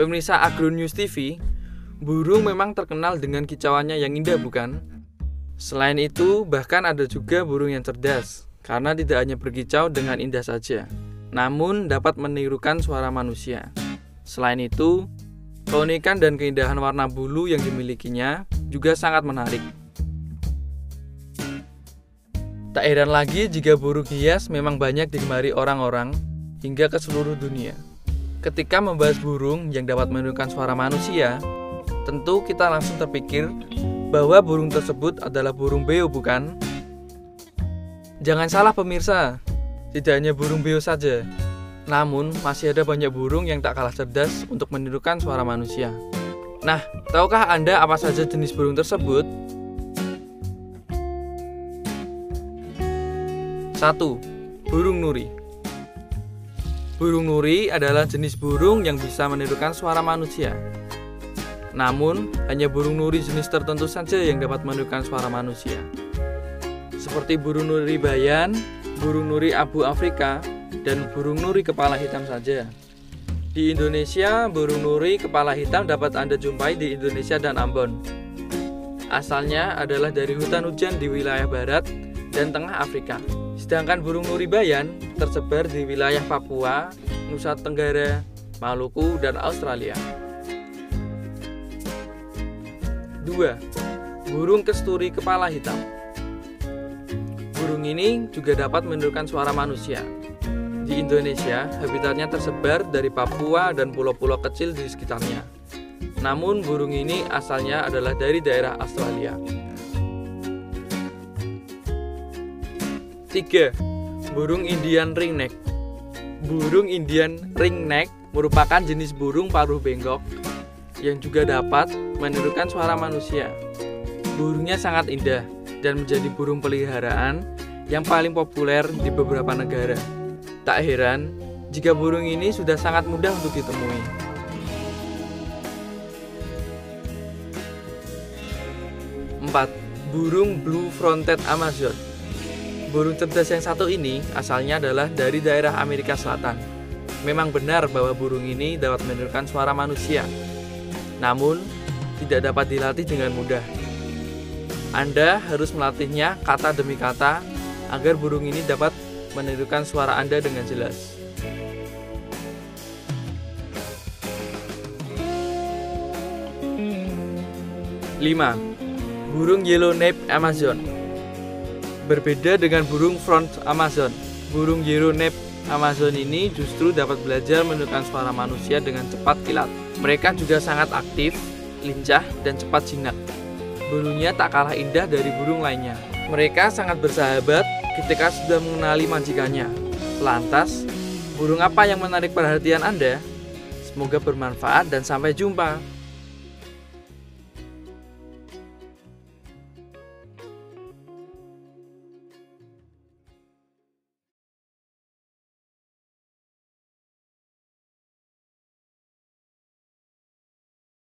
Pemirsa Agro News TV, burung memang terkenal dengan kicauannya yang indah bukan? Selain itu, bahkan ada juga burung yang cerdas, karena tidak hanya berkicau dengan indah saja, namun dapat menirukan suara manusia. Selain itu, keunikan dan keindahan warna bulu yang dimilikinya juga sangat menarik. Tak heran lagi jika burung hias memang banyak digemari orang-orang hingga ke seluruh dunia. Ketika membahas burung yang dapat menirukan suara manusia, tentu kita langsung terpikir bahwa burung tersebut adalah burung beo bukan? Jangan salah pemirsa, tidak hanya burung beo saja. Namun, masih ada banyak burung yang tak kalah cerdas untuk menirukan suara manusia. Nah, tahukah Anda apa saja jenis burung tersebut? 1. Burung nuri Burung nuri adalah jenis burung yang bisa menirukan suara manusia. Namun, hanya burung nuri jenis tertentu saja yang dapat menirukan suara manusia. Seperti burung nuri bayan, burung nuri abu Afrika, dan burung nuri kepala hitam saja. Di Indonesia, burung nuri kepala hitam dapat Anda jumpai di Indonesia dan Ambon. Asalnya adalah dari hutan hujan di wilayah barat dan tengah Afrika. Sedangkan burung nuri bayan tersebar di wilayah Papua, Nusa Tenggara, Maluku, dan Australia. 2. Burung kesturi kepala hitam Burung ini juga dapat menirukan suara manusia. Di Indonesia, habitatnya tersebar dari Papua dan pulau-pulau kecil di sekitarnya. Namun, burung ini asalnya adalah dari daerah Australia. 3. Burung Indian ringneck Burung Indian ringneck merupakan jenis burung paruh bengkok yang juga dapat menirukan suara manusia. Burungnya sangat indah dan menjadi burung peliharaan yang paling populer di beberapa negara. Tak heran jika burung ini sudah sangat mudah untuk ditemui. 4. Burung Blue Fronted Amazon Burung cerdas yang satu ini asalnya adalah dari daerah Amerika Selatan. Memang benar bahwa burung ini dapat menirukan suara manusia, namun tidak dapat dilatih dengan mudah. Anda harus melatihnya kata demi kata agar burung ini dapat menirukan suara Anda dengan jelas. Lima, burung yellow nape Amazon. Berbeda dengan burung front Amazon, burung yellow nape Amazon ini justru dapat belajar mendengarkan suara manusia dengan cepat kilat. Mereka juga sangat aktif, lincah, dan cepat jinak. Bulunya tak kalah indah dari burung lainnya. Mereka sangat bersahabat ketika sudah mengenali majikannya. Lantas, burung apa yang menarik perhatian Anda? Semoga bermanfaat dan sampai jumpa.